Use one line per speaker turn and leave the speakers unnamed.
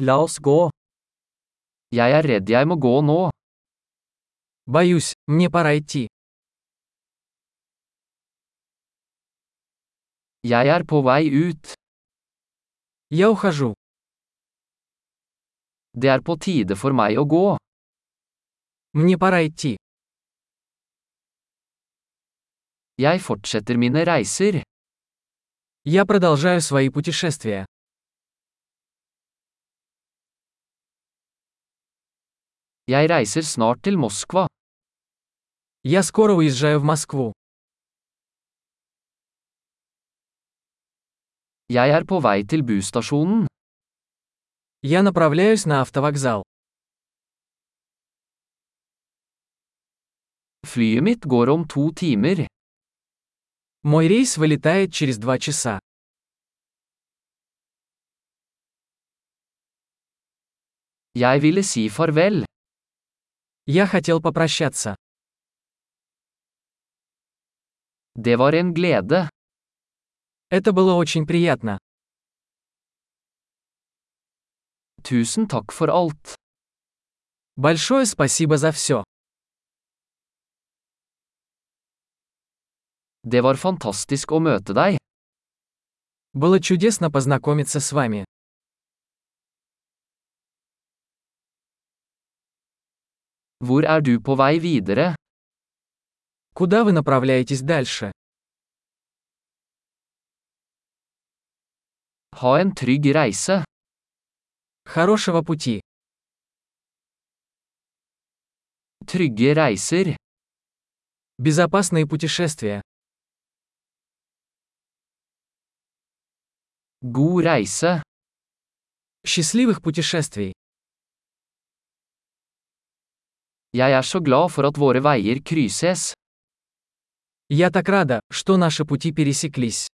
La oss gå.
Jeg er redd jeg må gå nå.
Боюсь, мне пора идти.
Jeg er på vei ut.
Я ухожу.
Det er på tide for meg å gå.
Мне пора идти.
Jeg fortsetter mine reiser.
Я продолжаю свои путешествия.
Jeg reiser snart til Moskva.
Я скоро уезжаю в Москву.
Jeg er på vei til busstasjonen.
Я направляюсь на автовокзал.
Flyet mitt går om to timer.
Мой рейс вылетает через два часа.
Jeg ville si farvel.
Я хотел попрощаться.
Det var en glede.
Это было очень приятно.
Tusen takk for alt.
Большое спасибо за все.
Det var fantastisk å møte deg.
Было чудесно познакомиться с вами.
Hvor er du på vei videre?
Куда вы направляетесь дальше?
Ha en trygg reise.
Хорошего пути.
Trygge reiser.
Безопасные путешествия.
God reise.
Счастливых путешествий.
Jeg er så glad for at våre veier krysses.
Я так рада, что наши пути пересеклись.